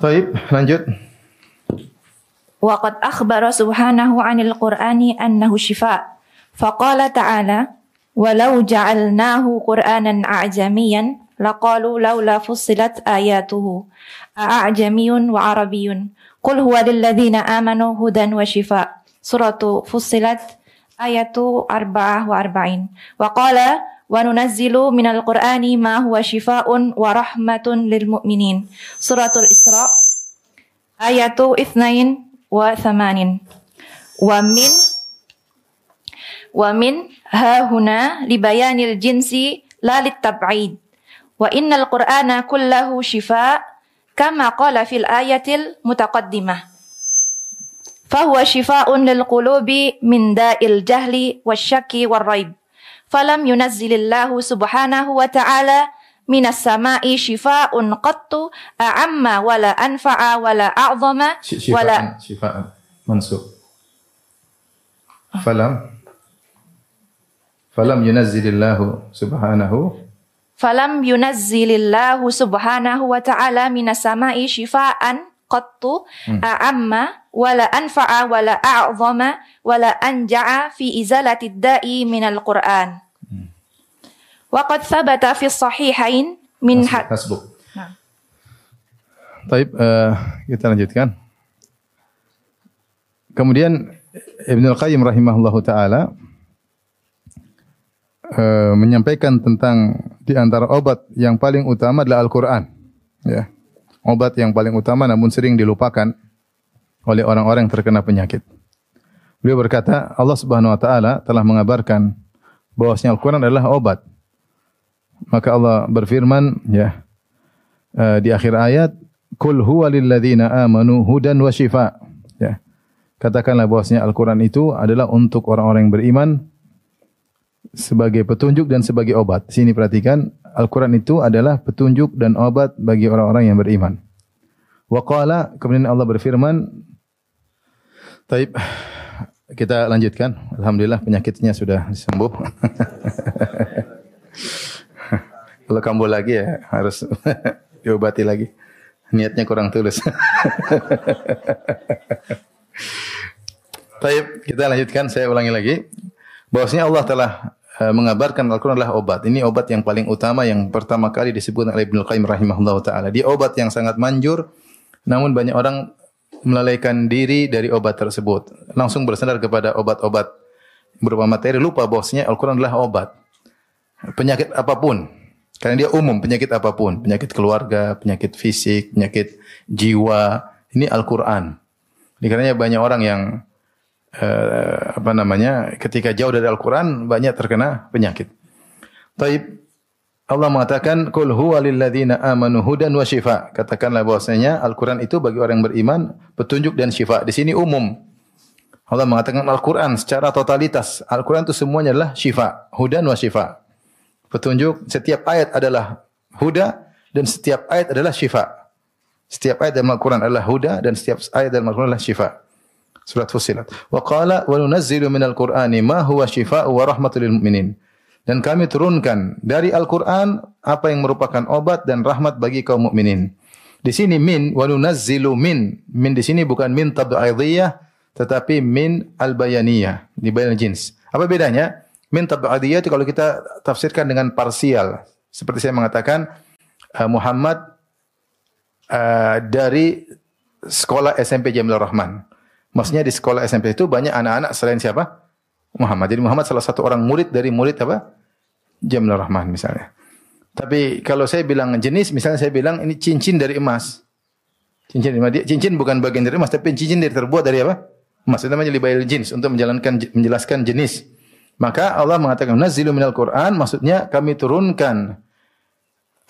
Speaker 1: Taib, lanjut.
Speaker 2: Waqad akhbara subhanahu anil Qur'ani annahu shifa. Faqala ta'ala ولو جعلناه قرآنا أعجميا لقالوا لولا فصلت آياته. أعجمي وعربي. قل هو للذين آمنوا هدى وشفاء. سورة فصلت آية 44 وقال وننزل من القرآن ما هو شفاء ورحمة للمؤمنين. سورة الإسراء آية اثنين وثمان ومن ومن ها هنا لبيان الجنس لا للتبعيد. وإن القرآن كله شفاء كما قال في الآية المتقدمة. فهو شفاء للقلوب من داء الجهل والشك والريب. فلم ينزل الله سبحانه وتعالى من السماء شفاء قط أعم ولا أنفع ولا أعظم ولا
Speaker 1: شفاء منسوب. فلم falam yunazzilillahu subhanahu
Speaker 2: falam yunazzilillahu subhanahu wa ta'ala minas sama'i qattu hmm. a'amma wala anfa'a wala a'zama wala anja'a fi izalati da'i minal Qur'an. Hmm. Wa qad thabata fi sahihain min
Speaker 1: hasbuk. Nah. Taib, uh, kita lanjutkan. Kemudian Ibnu Al-Qayyim rahimahullahu taala uh, menyampaikan tentang di antara obat yang paling utama adalah Al-Qur'an. Ya obat yang paling utama namun sering dilupakan oleh orang-orang yang terkena penyakit. Beliau berkata, Allah Subhanahu wa taala telah mengabarkan bahwasanya Al-Qur'an adalah obat. Maka Allah berfirman, ya, uh, di akhir ayat, "Qul huwa lil ladzina amanu hudan wa shifa." Ya. Katakanlah bahwasanya Al-Qur'an itu adalah untuk orang-orang yang beriman sebagai petunjuk dan sebagai obat. Sini perhatikan, Al-Quran itu adalah petunjuk dan obat bagi orang-orang yang beriman. Wa qala, kemudian Allah berfirman, Taib, kita lanjutkan. Alhamdulillah penyakitnya sudah sembuh. [laughs] Kalau kambuh lagi ya harus [laughs] diobati lagi. Niatnya kurang tulus. [laughs] Taib, kita lanjutkan. Saya ulangi lagi. Bahwasanya Allah telah mengabarkan Al-Quran adalah obat. Ini obat yang paling utama yang pertama kali disebut oleh Ibnu Qayyim rahimahullah taala. Dia obat yang sangat manjur, namun banyak orang melalaikan diri dari obat tersebut. Langsung bersandar kepada obat-obat berupa materi, lupa bahwasanya Al-Quran adalah obat. Penyakit apa pun, karena dia umum penyakit apa pun, penyakit keluarga, penyakit fisik, penyakit jiwa, ini Al-Quran. Karena banyak orang yang uh, apa namanya ketika jauh dari Al-Quran banyak terkena penyakit. Taib Allah mengatakan kul huwa lilladzina amanu hudan. Katakanlah bahwasanya Al-Qur'an itu bagi orang yang beriman petunjuk dan syifa. Di sini umum. Allah mengatakan Al-Qur'an secara totalitas. Al-Qur'an itu semuanya adalah syifa, hudan wa shifa. Petunjuk setiap ayat adalah huda dan setiap ayat adalah syifa. Setiap ayat dalam Al-Qur'an adalah huda dan setiap ayat dalam Al-Qur'an adalah syifa. Surat Fussilat. Wa qala wa nunazzilu minal ma huwa syifaa'u wa rahmatul mu'minin. Dan kami turunkan dari Al-Qur'an apa yang merupakan obat dan rahmat bagi kaum mukminin. Di sini min wa nunazzilu min. Min di sini bukan min tab'idiyah tetapi min al-bayaniyah, di bayan jins. Apa bedanya? Min tab'idiyah itu kalau kita tafsirkan dengan parsial. Seperti saya mengatakan uh, Muhammad uh, dari sekolah SMP Jamil Rahman. Maksudnya di sekolah SMP itu banyak anak-anak selain siapa? Muhammad. Jadi Muhammad salah satu orang murid dari murid apa? Jamil Rahman misalnya. Tapi kalau saya bilang jenis, misalnya saya bilang ini cincin dari emas. Cincin dari emas. Cincin bukan bagian dari emas, tapi cincin dari terbuat dari apa? Emas. Itu namanya libayil jenis untuk menjalankan menjelaskan jenis. Maka Allah mengatakan nazilu minal Quran, maksudnya kami turunkan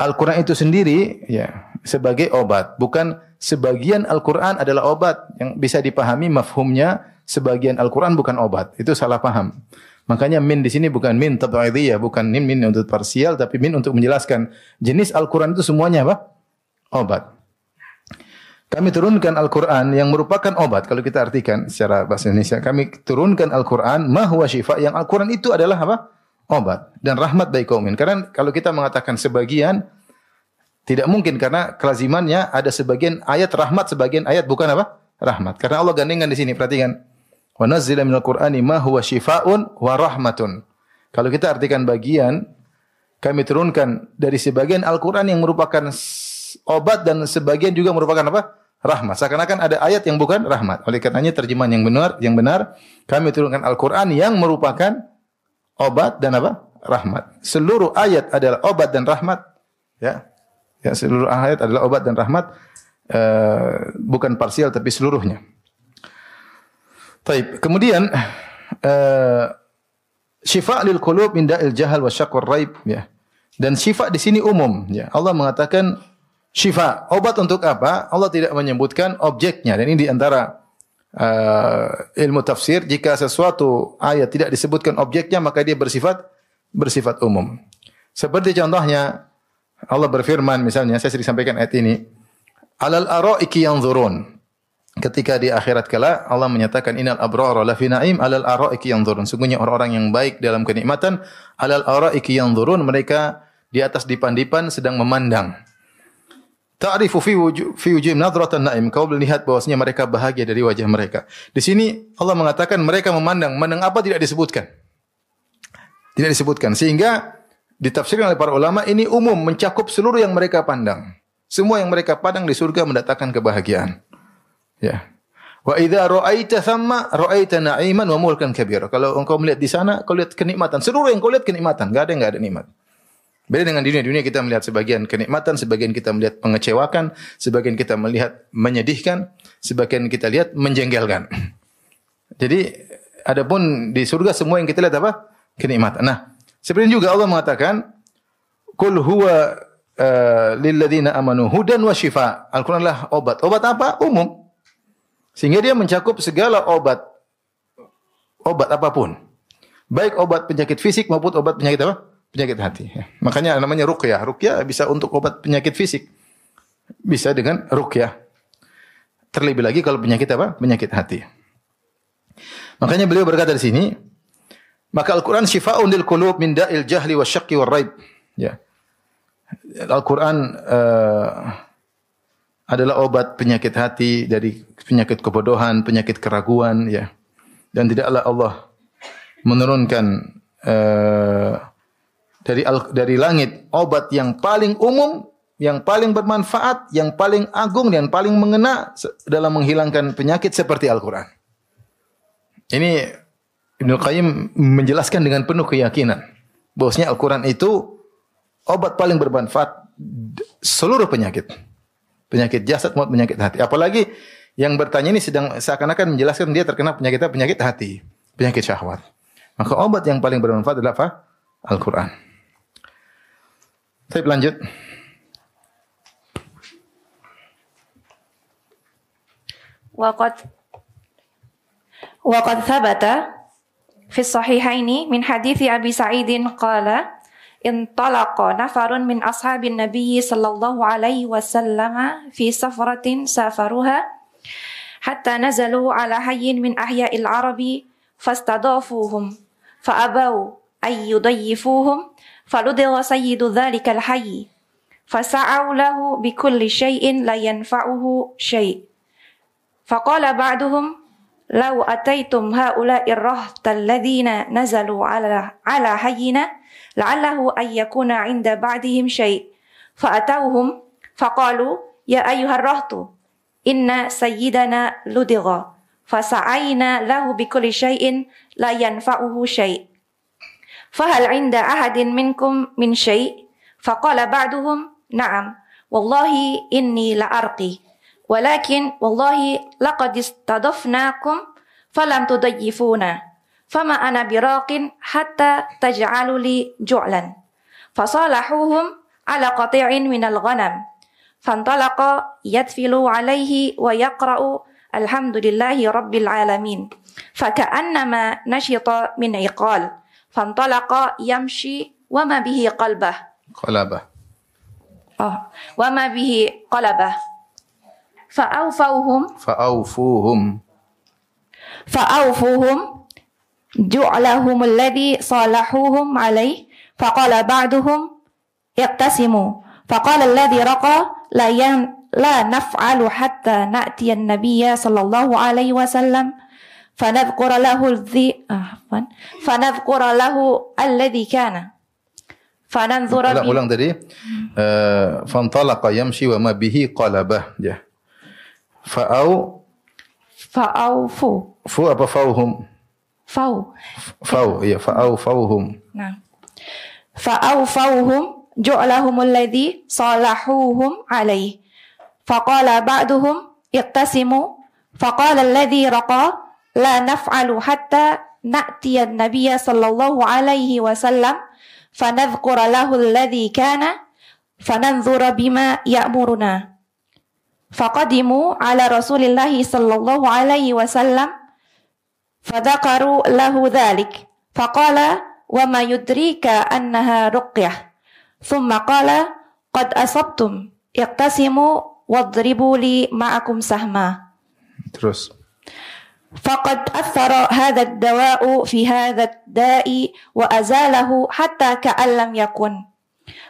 Speaker 1: Al-Quran itu sendiri ya sebagai obat, bukan sebagian Al-Quran adalah obat yang bisa dipahami mafhumnya sebagian Al-Quran bukan obat. Itu salah paham. Makanya min di sini bukan min tab'idiyah, bukan min min untuk parsial tapi min untuk menjelaskan jenis Al-Quran itu semuanya apa? Obat. Kami turunkan Al-Quran yang merupakan obat. Kalau kita artikan secara bahasa Indonesia, kami turunkan Al-Quran mahwa syifa. Yang Al-Quran itu adalah apa? obat dan rahmat bagi kaum Karena kalau kita mengatakan sebagian tidak mungkin karena kelazimannya ada sebagian ayat rahmat, sebagian ayat bukan apa? Rahmat. Karena Allah gandengkan di sini, perhatikan. Wa nazzila minal Qur'ani ma huwa syifaa'un wa rahmatun. Kalau kita artikan bagian, kami turunkan dari sebagian Al-Quran yang merupakan obat dan sebagian juga merupakan apa? Rahmat. Seakan-akan ada ayat yang bukan rahmat. Oleh karenanya terjemahan yang benar, yang benar, kami turunkan Al-Quran yang merupakan obat dan apa? Rahmat. Seluruh ayat adalah obat dan rahmat. Ya. Ya, seluruh ayat adalah obat dan rahmat. Uh, bukan parsial tapi seluruhnya. Taib. Kemudian uh, syifa lil qulub min da'il jahal wa syaqq raib ya. Dan syifa di sini umum ya. Allah mengatakan syifa, obat untuk apa? Allah tidak menyebutkan objeknya dan ini di antara uh, ilmu tafsir jika sesuatu ayat tidak disebutkan objeknya maka dia bersifat bersifat umum. Seperti contohnya Allah berfirman misalnya saya sering sampaikan ayat ini alal araiki yanzurun ketika di akhirat kala Allah menyatakan innal abrara lafi na'im alal araiki yanzurun sungguhnya orang-orang yang baik dalam kenikmatan alal araiki yanzurun mereka di atas dipan-dipan sedang memandang Ta'rifu fi wujuh fi wujuhim nadratan na'im. Kau melihat bahwasanya mereka bahagia dari wajah mereka. Di sini Allah mengatakan mereka memandang, memandang apa tidak disebutkan. Tidak disebutkan sehingga ditafsirkan oleh para ulama ini umum mencakup seluruh yang mereka pandang. Semua yang mereka pandang di surga mendatangkan kebahagiaan. Ya. Wa idza ra'aita thamma ra'aita na'iman wa mulkan kabira. Kalau engkau melihat di sana, kau lihat kenikmatan. Seluruh yang kau lihat kenikmatan, enggak ada enggak ada nikmat. Beda dengan dunia. Dunia kita melihat sebagian kenikmatan, sebagian kita melihat mengecewakan, sebagian kita melihat menyedihkan, sebagian kita lihat menjengkelkan. Jadi adapun di surga semua yang kita lihat apa? Kenikmatan. Nah, seperti juga Allah mengatakan, "Qul huwa uh, lilladzina amanu hudan wa shifa." Al-Qur'an adalah obat. Obat apa? Umum. Sehingga dia mencakup segala obat. Obat apa pun. Baik obat penyakit fisik maupun obat penyakit apa? penyakit hati. Makanya namanya ruqyah. Ruqyah bisa untuk obat penyakit fisik. Bisa dengan ruqyah. Terlebih lagi kalau penyakit apa? Penyakit hati. Makanya beliau berkata di sini, maka Al-Quran syifa'un lil qulub min da'il jahli wa syaqqi wa raib. Ya. Al-Quran uh, adalah obat penyakit hati dari penyakit kebodohan, penyakit keraguan, ya. Dan tidaklah Allah menurunkan uh, dari dari langit obat yang paling umum, yang paling bermanfaat, yang paling agung dan paling mengena dalam menghilangkan penyakit seperti Al-Qur'an. Ini Ibnu Qayyim menjelaskan dengan penuh keyakinan bahwasanya Al-Qur'an itu obat paling bermanfaat seluruh penyakit. Penyakit jasad maupun penyakit hati. Apalagi yang bertanya ini sedang seakan-akan menjelaskan dia terkena penyakit penyakit hati, penyakit syahwat. Maka obat yang paling bermanfaat adalah apa? Al-Qur'an. Saya lanjut.
Speaker 2: Waqad Waqad sabata في الصحيحين من حديث أبي سعيد قال انطلق نفر من أصحاب النبي صلى الله عليه وسلم في سفرة سافروها حتى نزلوا على حي من أحياء العرب فاستضافوهم فأبوا أن يضيفوهم فلدغ سيد ذلك الحي فسعوا له بكل شيء لا ينفعه شيء. فقال بعضهم لو أتيتم هؤلاء الرهط الذين نزلوا على على حينا لعله أن يكون عند بعضهم شيء. فأتوهم فقالوا يا أيها الرهط إن سيدنا لدغ فسعينا له بكل شيء لا ينفعه شيء. فهل عند أحد منكم من شيء؟ فقال بعضهم نعم والله إني لأرقي. ولكن والله لقد استضفناكم فلم تضيفونا فما أنا براق حتى تجعلوا لي جعلا. فصالحوهم على قطيع من الغنم فانطلق يدفل عليه ويقرأ الحمد لله رب العالمين. فكأنما نشط من عقال فانطلق يمشي وما به قلبه.
Speaker 1: قلبه.
Speaker 2: آه وما به قلبه. فأوفوهم.
Speaker 1: فأوفوهم.
Speaker 2: فأوفوهم. جعلهم الذي صالحوهم عليه. فقال بعضهم اقتسموا. فقال الذي رقى لا ين لا نفعل حتى نأتي النبي صلى الله عليه وسلم. فنذكر له الذي آه، عفواً. فنذكر له الذي كان. فننظر
Speaker 1: ulang,
Speaker 2: به-
Speaker 1: ulang tadi uh, fantalaqa yamshi wa ma bihi qalabah ya fa'au
Speaker 2: فأوفوا
Speaker 1: fu apa fauhum
Speaker 2: فو.
Speaker 1: fau ya fa'au fauhum
Speaker 2: نعم. فأوفوهم جعلهم الذي صالحوهم عليه. فقال بعضهم اقتسموا. فقال الذي رقى لا نفعل حتى نأتي النبي صلى الله عليه وسلم فنذكر له الذي كان فننظر بما يأمرنا. فقدموا على رسول الله صلى الله عليه وسلم فذكروا له ذلك. فقال وما يدريك أنها رقية. ثم قال قد أصبتم اقتسموا واضربوا لي معكم سهما.
Speaker 1: Terus
Speaker 2: فقد أثر هذا الدواء في هذا الداء وأزاله حتى كأن لم يكن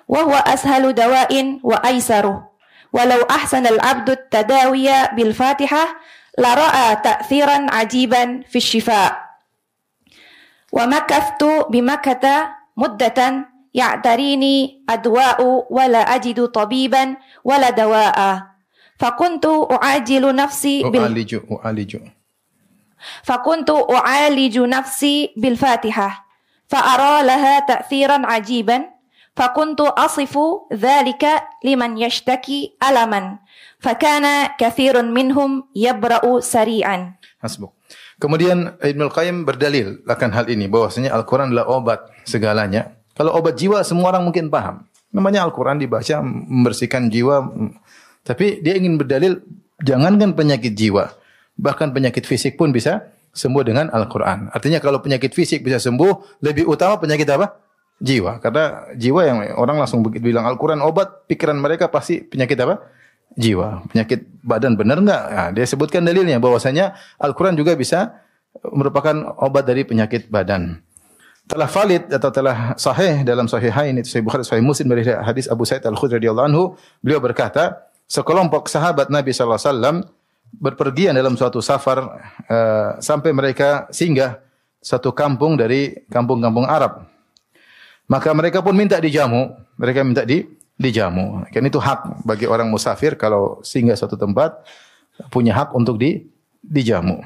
Speaker 2: وهو أسهل دواء وأيسره. ولو أحسن العبد التداوي بالفاتحة لرأى تأثيرا عجيبا في الشفاء. ومكثت بمكة مدة يعتريني أدواء ولا أجد طبيبا ولا دواء. فكنت أعاجل نفسي بال...
Speaker 1: u'aliju u'aliju
Speaker 2: فكنت أعالج نفسي بالفاتحة. فأرى لها تأثيرا عجيبا. فكنت أصف ذلك لمن يشتكي ألما فكان كثير منهم يبرأ سريعا
Speaker 1: Hasbuk. Kemudian Ibnu Qayyim berdalil akan hal ini bahwasanya Al-Qur'an adalah obat segalanya. Kalau obat jiwa semua orang mungkin paham. Namanya Al-Qur'an dibaca membersihkan jiwa. Tapi dia ingin berdalil jangankan penyakit jiwa, bahkan penyakit fisik pun bisa sembuh dengan Al-Qur'an. Artinya kalau penyakit fisik bisa sembuh, lebih utama penyakit apa? Jiwa. Karena jiwa yang orang langsung begitu bilang Al-Qur'an obat, pikiran mereka pasti penyakit apa? jiwa, penyakit badan benar enggak? Nah, dia sebutkan dalilnya bahwasanya Al-Qur'an juga bisa merupakan obat dari penyakit badan. Telah valid atau telah sahih dalam sahihain itu Sahih Bukhari Sahih Muslim dari hadis Abu Sa'id Al-Khudri radhiyallahu anhu, beliau berkata, sekelompok sahabat Nabi sallallahu alaihi wasallam berpergian dalam suatu safar eh, sampai mereka singgah satu kampung dari kampung-kampung Arab. Maka mereka pun minta dijamu, mereka minta di dijamu. Kan itu hak bagi orang musafir kalau singgah suatu tempat punya hak untuk di dijamu.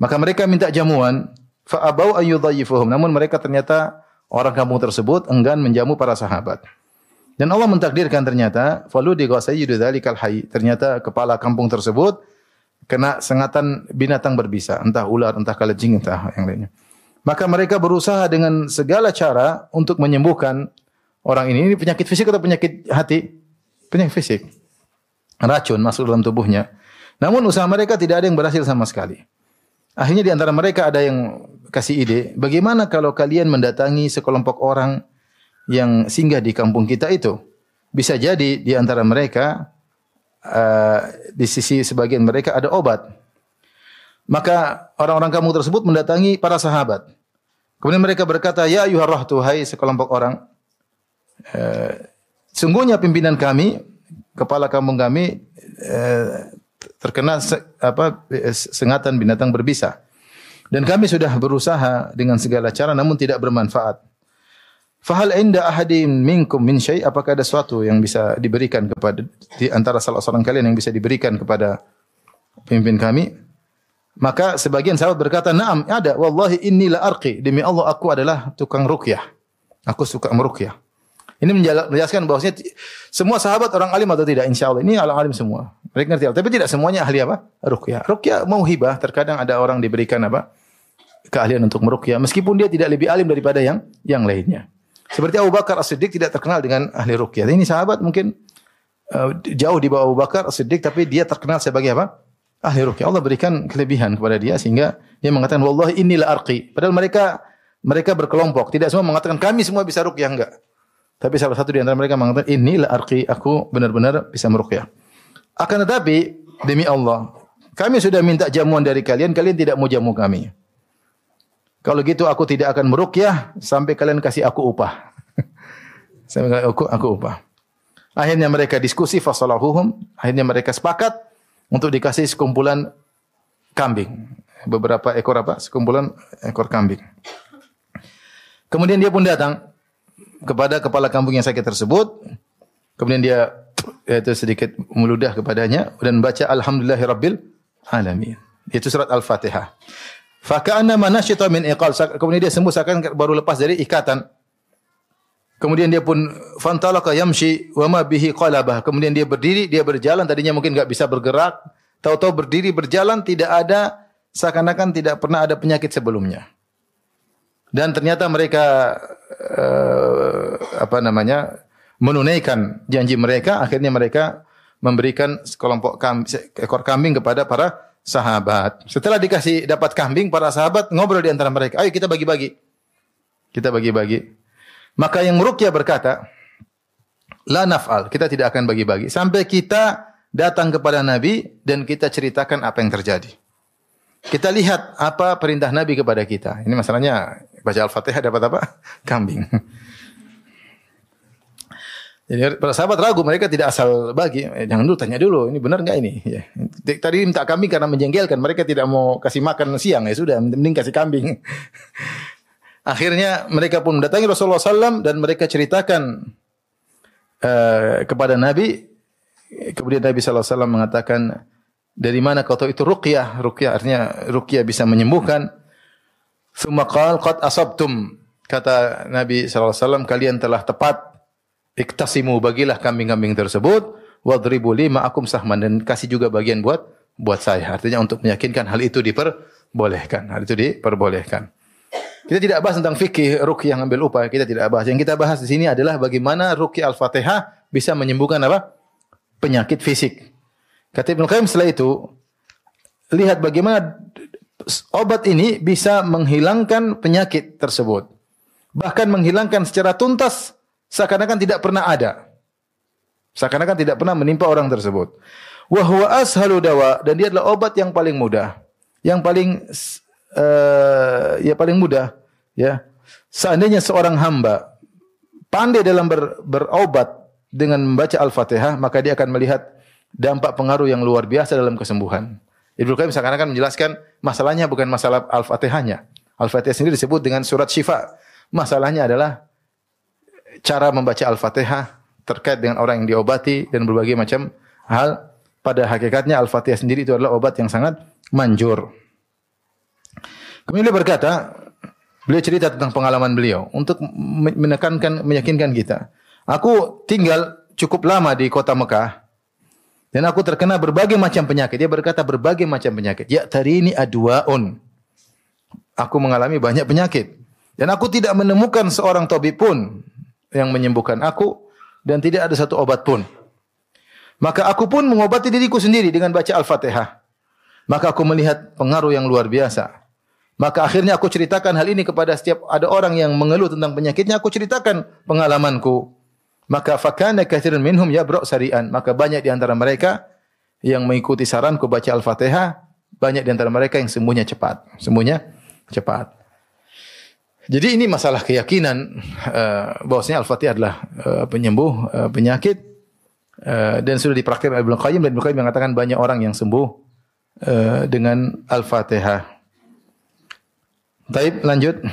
Speaker 1: Maka mereka minta jamuan, fa abau ayyudhayyifuhum. Namun mereka ternyata orang kampung tersebut enggan menjamu para sahabat. Dan Allah mentakdirkan ternyata falu di sayyidu dzalikal hayy. Ternyata kepala kampung tersebut kena sengatan binatang berbisa, entah ular, entah kalajing, entah yang lainnya. Maka mereka berusaha dengan segala cara untuk menyembuhkan orang ini. Ini penyakit fisik atau penyakit hati? Penyakit fisik. Racun masuk dalam tubuhnya. Namun usaha mereka tidak ada yang berhasil sama sekali. Akhirnya di antara mereka ada yang kasih ide, bagaimana kalau kalian mendatangi sekelompok orang yang singgah di kampung kita itu? Bisa jadi di antara mereka uh, di sisi sebagian mereka ada obat. Maka orang-orang kampung tersebut mendatangi para sahabat. Kemudian mereka berkata, "Ya ayuhar rahtu, hai sekelompok orang, uh, sungguhnya pimpinan kami, kepala kampung kami uh, terkena se, apa sengatan binatang berbisa. Dan kami sudah berusaha dengan segala cara namun tidak bermanfaat. Fahal inda ahadim minkum min syai apakah ada sesuatu yang bisa diberikan kepada di antara salah seorang kalian yang bisa diberikan kepada pemimpin kami? Maka sebagian sahabat berkata, "Na'am, ada. Wallahi inni la arqi." Demi Allah aku adalah tukang ruqyah. Aku suka meruqyah. Ini menjelaskan bahwasanya semua sahabat orang alim atau tidak insya Allah ini orang alim semua. Mereka ngerti Tapi tidak semuanya ahli apa? Ruqyah. Ruqyah mau hibah. Terkadang ada orang diberikan apa? Keahlian untuk meruqyah. Meskipun dia tidak lebih alim daripada yang yang lainnya. Seperti Abu Bakar As-Siddiq tidak terkenal dengan ahli ruqyah. Ini sahabat mungkin uh, jauh di bawah Abu Bakar As-Siddiq tapi dia terkenal sebagai apa? Ahli ruqyah. Allah berikan kelebihan kepada dia sehingga dia mengatakan wallahi inilah arqi. Padahal mereka mereka berkelompok. Tidak semua mengatakan kami semua bisa ruqyah enggak. Tapi salah satu di antara mereka mengatakan inilah arqi. Aku benar-benar bisa meruqyah. Akan tetapi demi Allah, kami sudah minta jamuan dari kalian, kalian tidak mau jamu kami. Kalau gitu aku tidak akan merukyah sampai kalian kasih aku upah. [laughs] sampai aku, aku upah. Akhirnya mereka diskusi fasalahuhum, akhirnya mereka sepakat untuk dikasih sekumpulan kambing. Beberapa ekor apa? Sekumpulan ekor kambing. Kemudian dia pun datang kepada kepala kampung yang sakit tersebut. Kemudian dia itu sedikit meludah kepadanya dan baca alhamdulillahirabbil alamin. Itu surat Al-Fatihah. Faka'anna manasyita min iqal. Kemudian dia sembuh seakan baru lepas dari ikatan. Kemudian dia pun fantalaka yamshi wa ma bihi qalabah. Kemudian dia berdiri, dia berjalan tadinya mungkin enggak bisa bergerak, tahu-tahu berdiri berjalan tidak ada seakan-akan tidak pernah ada penyakit sebelumnya. Dan ternyata mereka uh, apa namanya? menunaikan janji mereka, akhirnya mereka memberikan sekelompok kambing, ekor kambing kepada para sahabat. Setelah dikasih dapat kambing, para sahabat ngobrol di antara mereka. Ayo kita bagi-bagi. Kita bagi-bagi. Maka yang Ruqyah berkata, La naf'al, kita tidak akan bagi-bagi. Sampai kita datang kepada Nabi dan kita ceritakan apa yang terjadi. Kita lihat apa perintah Nabi kepada kita. Ini masalahnya baca Al-Fatihah dapat apa? [laughs] Kambing. Jadi para sahabat ragu, mereka tidak asal bagi. Eh, jangan dulu tanya dulu, ini benar nggak ini? Ya. Tadi minta kambing karena menjengkelkan, mereka tidak mau kasih makan siang ya sudah, mending kasih kambing. [laughs] Akhirnya mereka pun mendatangi Rasulullah SAW dan mereka ceritakan uh, kepada Nabi. Kemudian Nabi SAW mengatakan, dari mana kau tahu itu ruqyah? Ruqyah artinya ruqyah bisa menyembuhkan. Sumakal qad asabtum. Kata Nabi SAW, kalian telah tepat iktasimu bagilah kambing-kambing tersebut wadribu lima akum sahman dan kasih juga bagian buat buat saya. Artinya untuk meyakinkan hal itu diperbolehkan. Hal itu diperbolehkan. Kita tidak bahas tentang fikih ruqyah yang ambil upah, kita tidak bahas. Yang kita bahas di sini adalah bagaimana ruqyah Al-Fatihah bisa menyembuhkan apa? penyakit fisik. Kata Ibnu Qayyim setelah itu lihat bagaimana obat ini bisa menghilangkan penyakit tersebut. Bahkan menghilangkan secara tuntas seakan-akan tidak pernah ada. Seakan-akan tidak pernah menimpa orang tersebut. Wa huwa ashalu dawa dan dia adalah obat yang paling mudah. Yang paling uh, ya paling mudah ya. Seandainya seorang hamba pandai dalam ber, berobat dengan membaca Al-Fatihah, maka dia akan melihat dampak pengaruh yang luar biasa dalam kesembuhan. Ibnu Qayyim seakan-akan menjelaskan masalahnya bukan masalah Al-Fatihahnya. Al-Fatihah sendiri disebut dengan surat syifa. Masalahnya adalah cara membaca Al-Fatihah terkait dengan orang yang diobati dan berbagai macam hal. Pada hakikatnya Al-Fatihah sendiri itu adalah obat yang sangat manjur. Kemudian beliau berkata, beliau cerita tentang pengalaman beliau untuk menekankan, meyakinkan kita. Aku tinggal cukup lama di kota Mekah dan aku terkena berbagai macam penyakit. Dia berkata berbagai macam penyakit. Ya tari ini aduaun. Aku mengalami banyak penyakit. Dan aku tidak menemukan seorang tabib pun yang menyembuhkan aku dan tidak ada satu obat pun. Maka aku pun mengobati diriku sendiri dengan baca Al-Fatihah. Maka aku melihat pengaruh yang luar biasa. Maka akhirnya aku ceritakan hal ini kepada setiap ada orang yang mengeluh tentang penyakitnya, aku ceritakan pengalamanku. Maka fakana katsirun minhum yabra'u sari'an. Maka banyak di antara mereka yang mengikuti saranku baca Al-Fatihah, banyak di antara mereka yang sembuhnya cepat. Sembuhnya cepat. Jadi ini masalah keyakinan uh, bahwasanya Al-Fatihah adalah uh, penyembuh uh, penyakit dan sudah dipraktikkan Ibnu Qayyim dan Ibnu Qayyim mengatakan banyak orang yang sembuh uh, dengan Al-Fatihah. Baik, lanjut.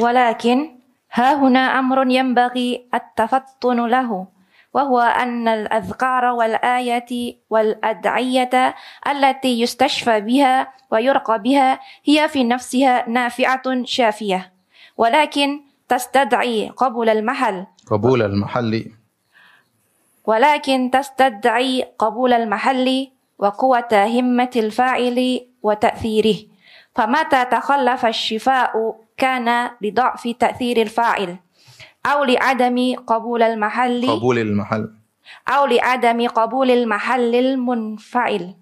Speaker 2: ولكن ها هنا أمر ينبغي التفطن له وهو أن الأذكار والآيات والأدعية التي يستشفى بها ويرقى بها هي في نفسها نافعة شافية ولكن تستدعي قبول المحل
Speaker 1: قبول المحل
Speaker 2: ولكن تستدعي قبول المحل وقوة همة الفاعل وتأثيره. فمتى تخلف الشفاء كان لضعف تأثير الفاعل؟ أو لعدم قبول المحل؟
Speaker 1: قبول المحل.
Speaker 2: أو لعدم قبول المحل المنفعل.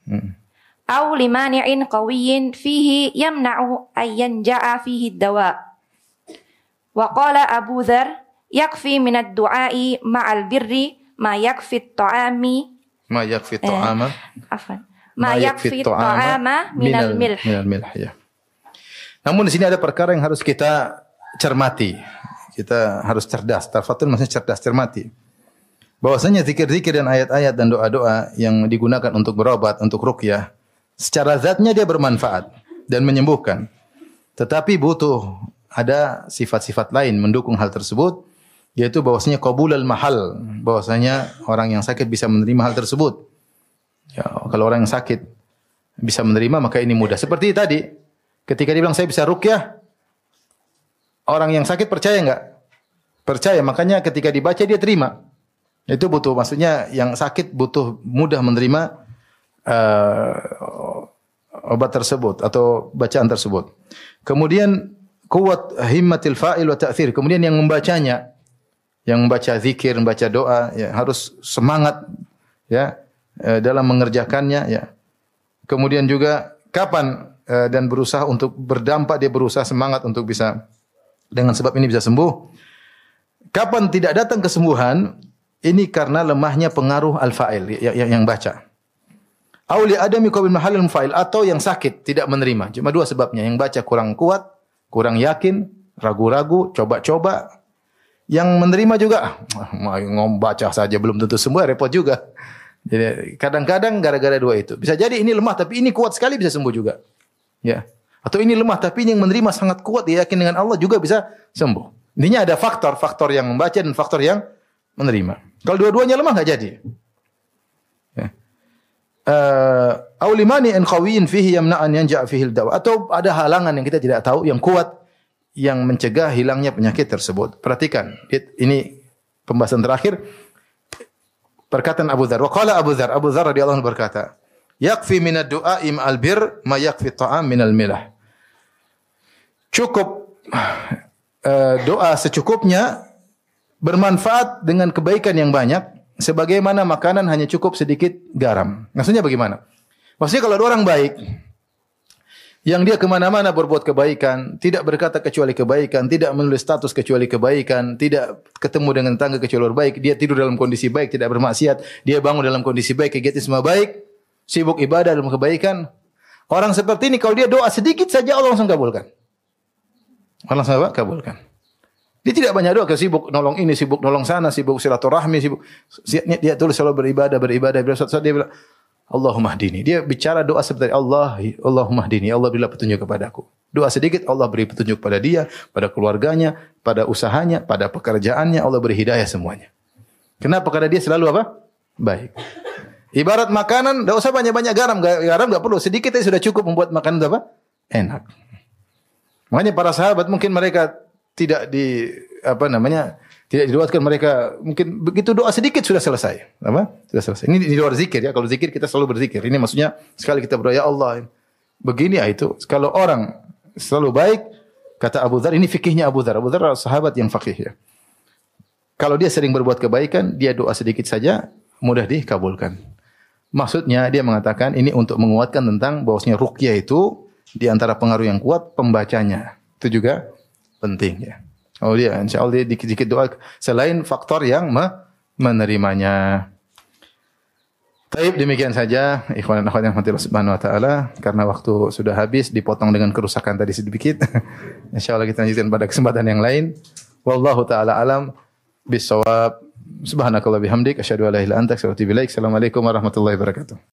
Speaker 2: أو لمانع قوي فيه يمنع أن ينجع فيه الدواء. وقال أبو ذر يكفي من الدعاء مع البر mayak fit to'ami
Speaker 1: mayak fit to'ama
Speaker 2: eh, afan mayak fit to'ama minal milh.
Speaker 1: minal milh ya. Namun di sini ada perkara yang harus kita cermati. Kita harus cerdas. Tarfatul maksudnya cerdas cermati. Bahwasanya zikir-zikir dan ayat-ayat dan doa-doa yang digunakan untuk berobat untuk ruqyah secara zatnya dia bermanfaat dan menyembuhkan. Tetapi butuh ada sifat-sifat lain mendukung hal tersebut yaitu bahwasanya qabul al-mahal, bahwasanya orang yang sakit bisa menerima hal tersebut. Ya, kalau orang yang sakit bisa menerima maka ini mudah. Seperti tadi, ketika dia bilang saya bisa rukyah, orang yang sakit percaya enggak? Percaya, makanya ketika dibaca dia terima. Itu butuh, maksudnya yang sakit butuh mudah menerima eh, obat tersebut atau bacaan tersebut. Kemudian kuat himmatil fa'il wa ta'thir. Kemudian yang membacanya, yang membaca zikir, membaca doa, ya, harus semangat ya eh, dalam mengerjakannya ya. Kemudian juga kapan eh, dan berusaha untuk berdampak dia berusaha semangat untuk bisa dengan sebab ini bisa sembuh. Kapan tidak datang kesembuhan? Ini karena lemahnya pengaruh al-fa'il yang, yang, yang baca. Auli adami qabil mahallil fa'il atau yang sakit tidak menerima. Cuma dua sebabnya. Yang baca kurang kuat, kurang yakin, ragu-ragu, coba-coba. Yang menerima juga ah, mau ngom baca saja belum tentu sembuh, repot juga. Jadi kadang-kadang gara-gara dua itu. Bisa jadi ini lemah tapi ini kuat sekali bisa sembuh juga. Ya. Atau ini lemah tapi yang menerima sangat kuat dia yakin dengan Allah juga bisa sembuh. Intinya ada faktor-faktor yang membaca dan faktor yang menerima. Kalau dua-duanya lemah nggak jadi. Ya. Eh, aulimani an qawiyin fihi yamna'an yanja' fihi dawa atau ada halangan yang kita tidak tahu yang kuat yang mencegah hilangnya penyakit tersebut. Perhatikan, ini pembahasan terakhir perkataan Abu Dzar. Wa qala Abu Dzar, Abu Dzar radhiyallahu anhu berkata, "Yakfi min ad-du'a im al-bir ma yakfi ta'am min al-milah." Cukup [sighs] eh, doa secukupnya bermanfaat dengan kebaikan yang banyak sebagaimana makanan hanya cukup sedikit garam. Maksudnya bagaimana? Maksudnya kalau ada orang baik yang dia ke mana-mana berbuat kebaikan, tidak berkata kecuali kebaikan, tidak menulis status kecuali kebaikan, tidak ketemu dengan tangga kecuali baik, dia tidur dalam kondisi baik, tidak bermaksiat, dia bangun dalam kondisi baik, kegiatan semua baik, sibuk ibadah dalam kebaikan. Orang seperti ini kalau dia doa sedikit saja Allah langsung kabulkan. Allah langsung apa? kabulkan. Dia tidak banyak doa, sibuk nolong ini, sibuk nolong sana, sibuk silaturahmi, sibuk dia tulis selalu beribadah, beribadah, beribadah. Dia bilang, Allahumma hdini. Dia bicara doa seperti Allah, Allahumma hdini. Allah berilah petunjuk kepadaku. Doa sedikit Allah beri petunjuk pada dia, pada keluarganya, pada usahanya, pada pekerjaannya, Allah beri hidayah semuanya. Kenapa? Karena dia selalu apa? Baik. Ibarat makanan, tidak usah banyak-banyak garam. Garam nggak perlu. Sedikit aja sudah cukup membuat makanan apa? Enak. Makanya para sahabat mungkin mereka tidak di apa namanya tidak diriwayatkan mereka. Mungkin begitu doa sedikit sudah selesai. Apa? Sudah selesai. Ini di luar zikir ya. Kalau zikir kita selalu berzikir. Ini maksudnya sekali kita berdoa ya Allah begini ya itu. Kalau orang selalu baik kata Abu Dhar ini fikihnya Abu Dhar. Abu Dhar sahabat yang fakih ya. Kalau dia sering berbuat kebaikan dia doa sedikit saja mudah dikabulkan. Maksudnya dia mengatakan ini untuk menguatkan tentang bahwasanya ruqyah itu di antara pengaruh yang kuat pembacanya. Itu juga penting ya. Oh dia insya Allah dia dikit-dikit doa selain faktor yang me menerimanya. Taib demikian saja ikhwan dan akhwat yang mati subhanahu wa taala karena waktu sudah habis dipotong dengan kerusakan tadi sedikit. [laughs] Insyaallah kita lanjutkan pada kesempatan yang lain. Wallahu taala alam bisawab. Subhanakallah bihamdik asyhadu an la ilaha. Assalamualaikum warahmatullahi wabarakatuh.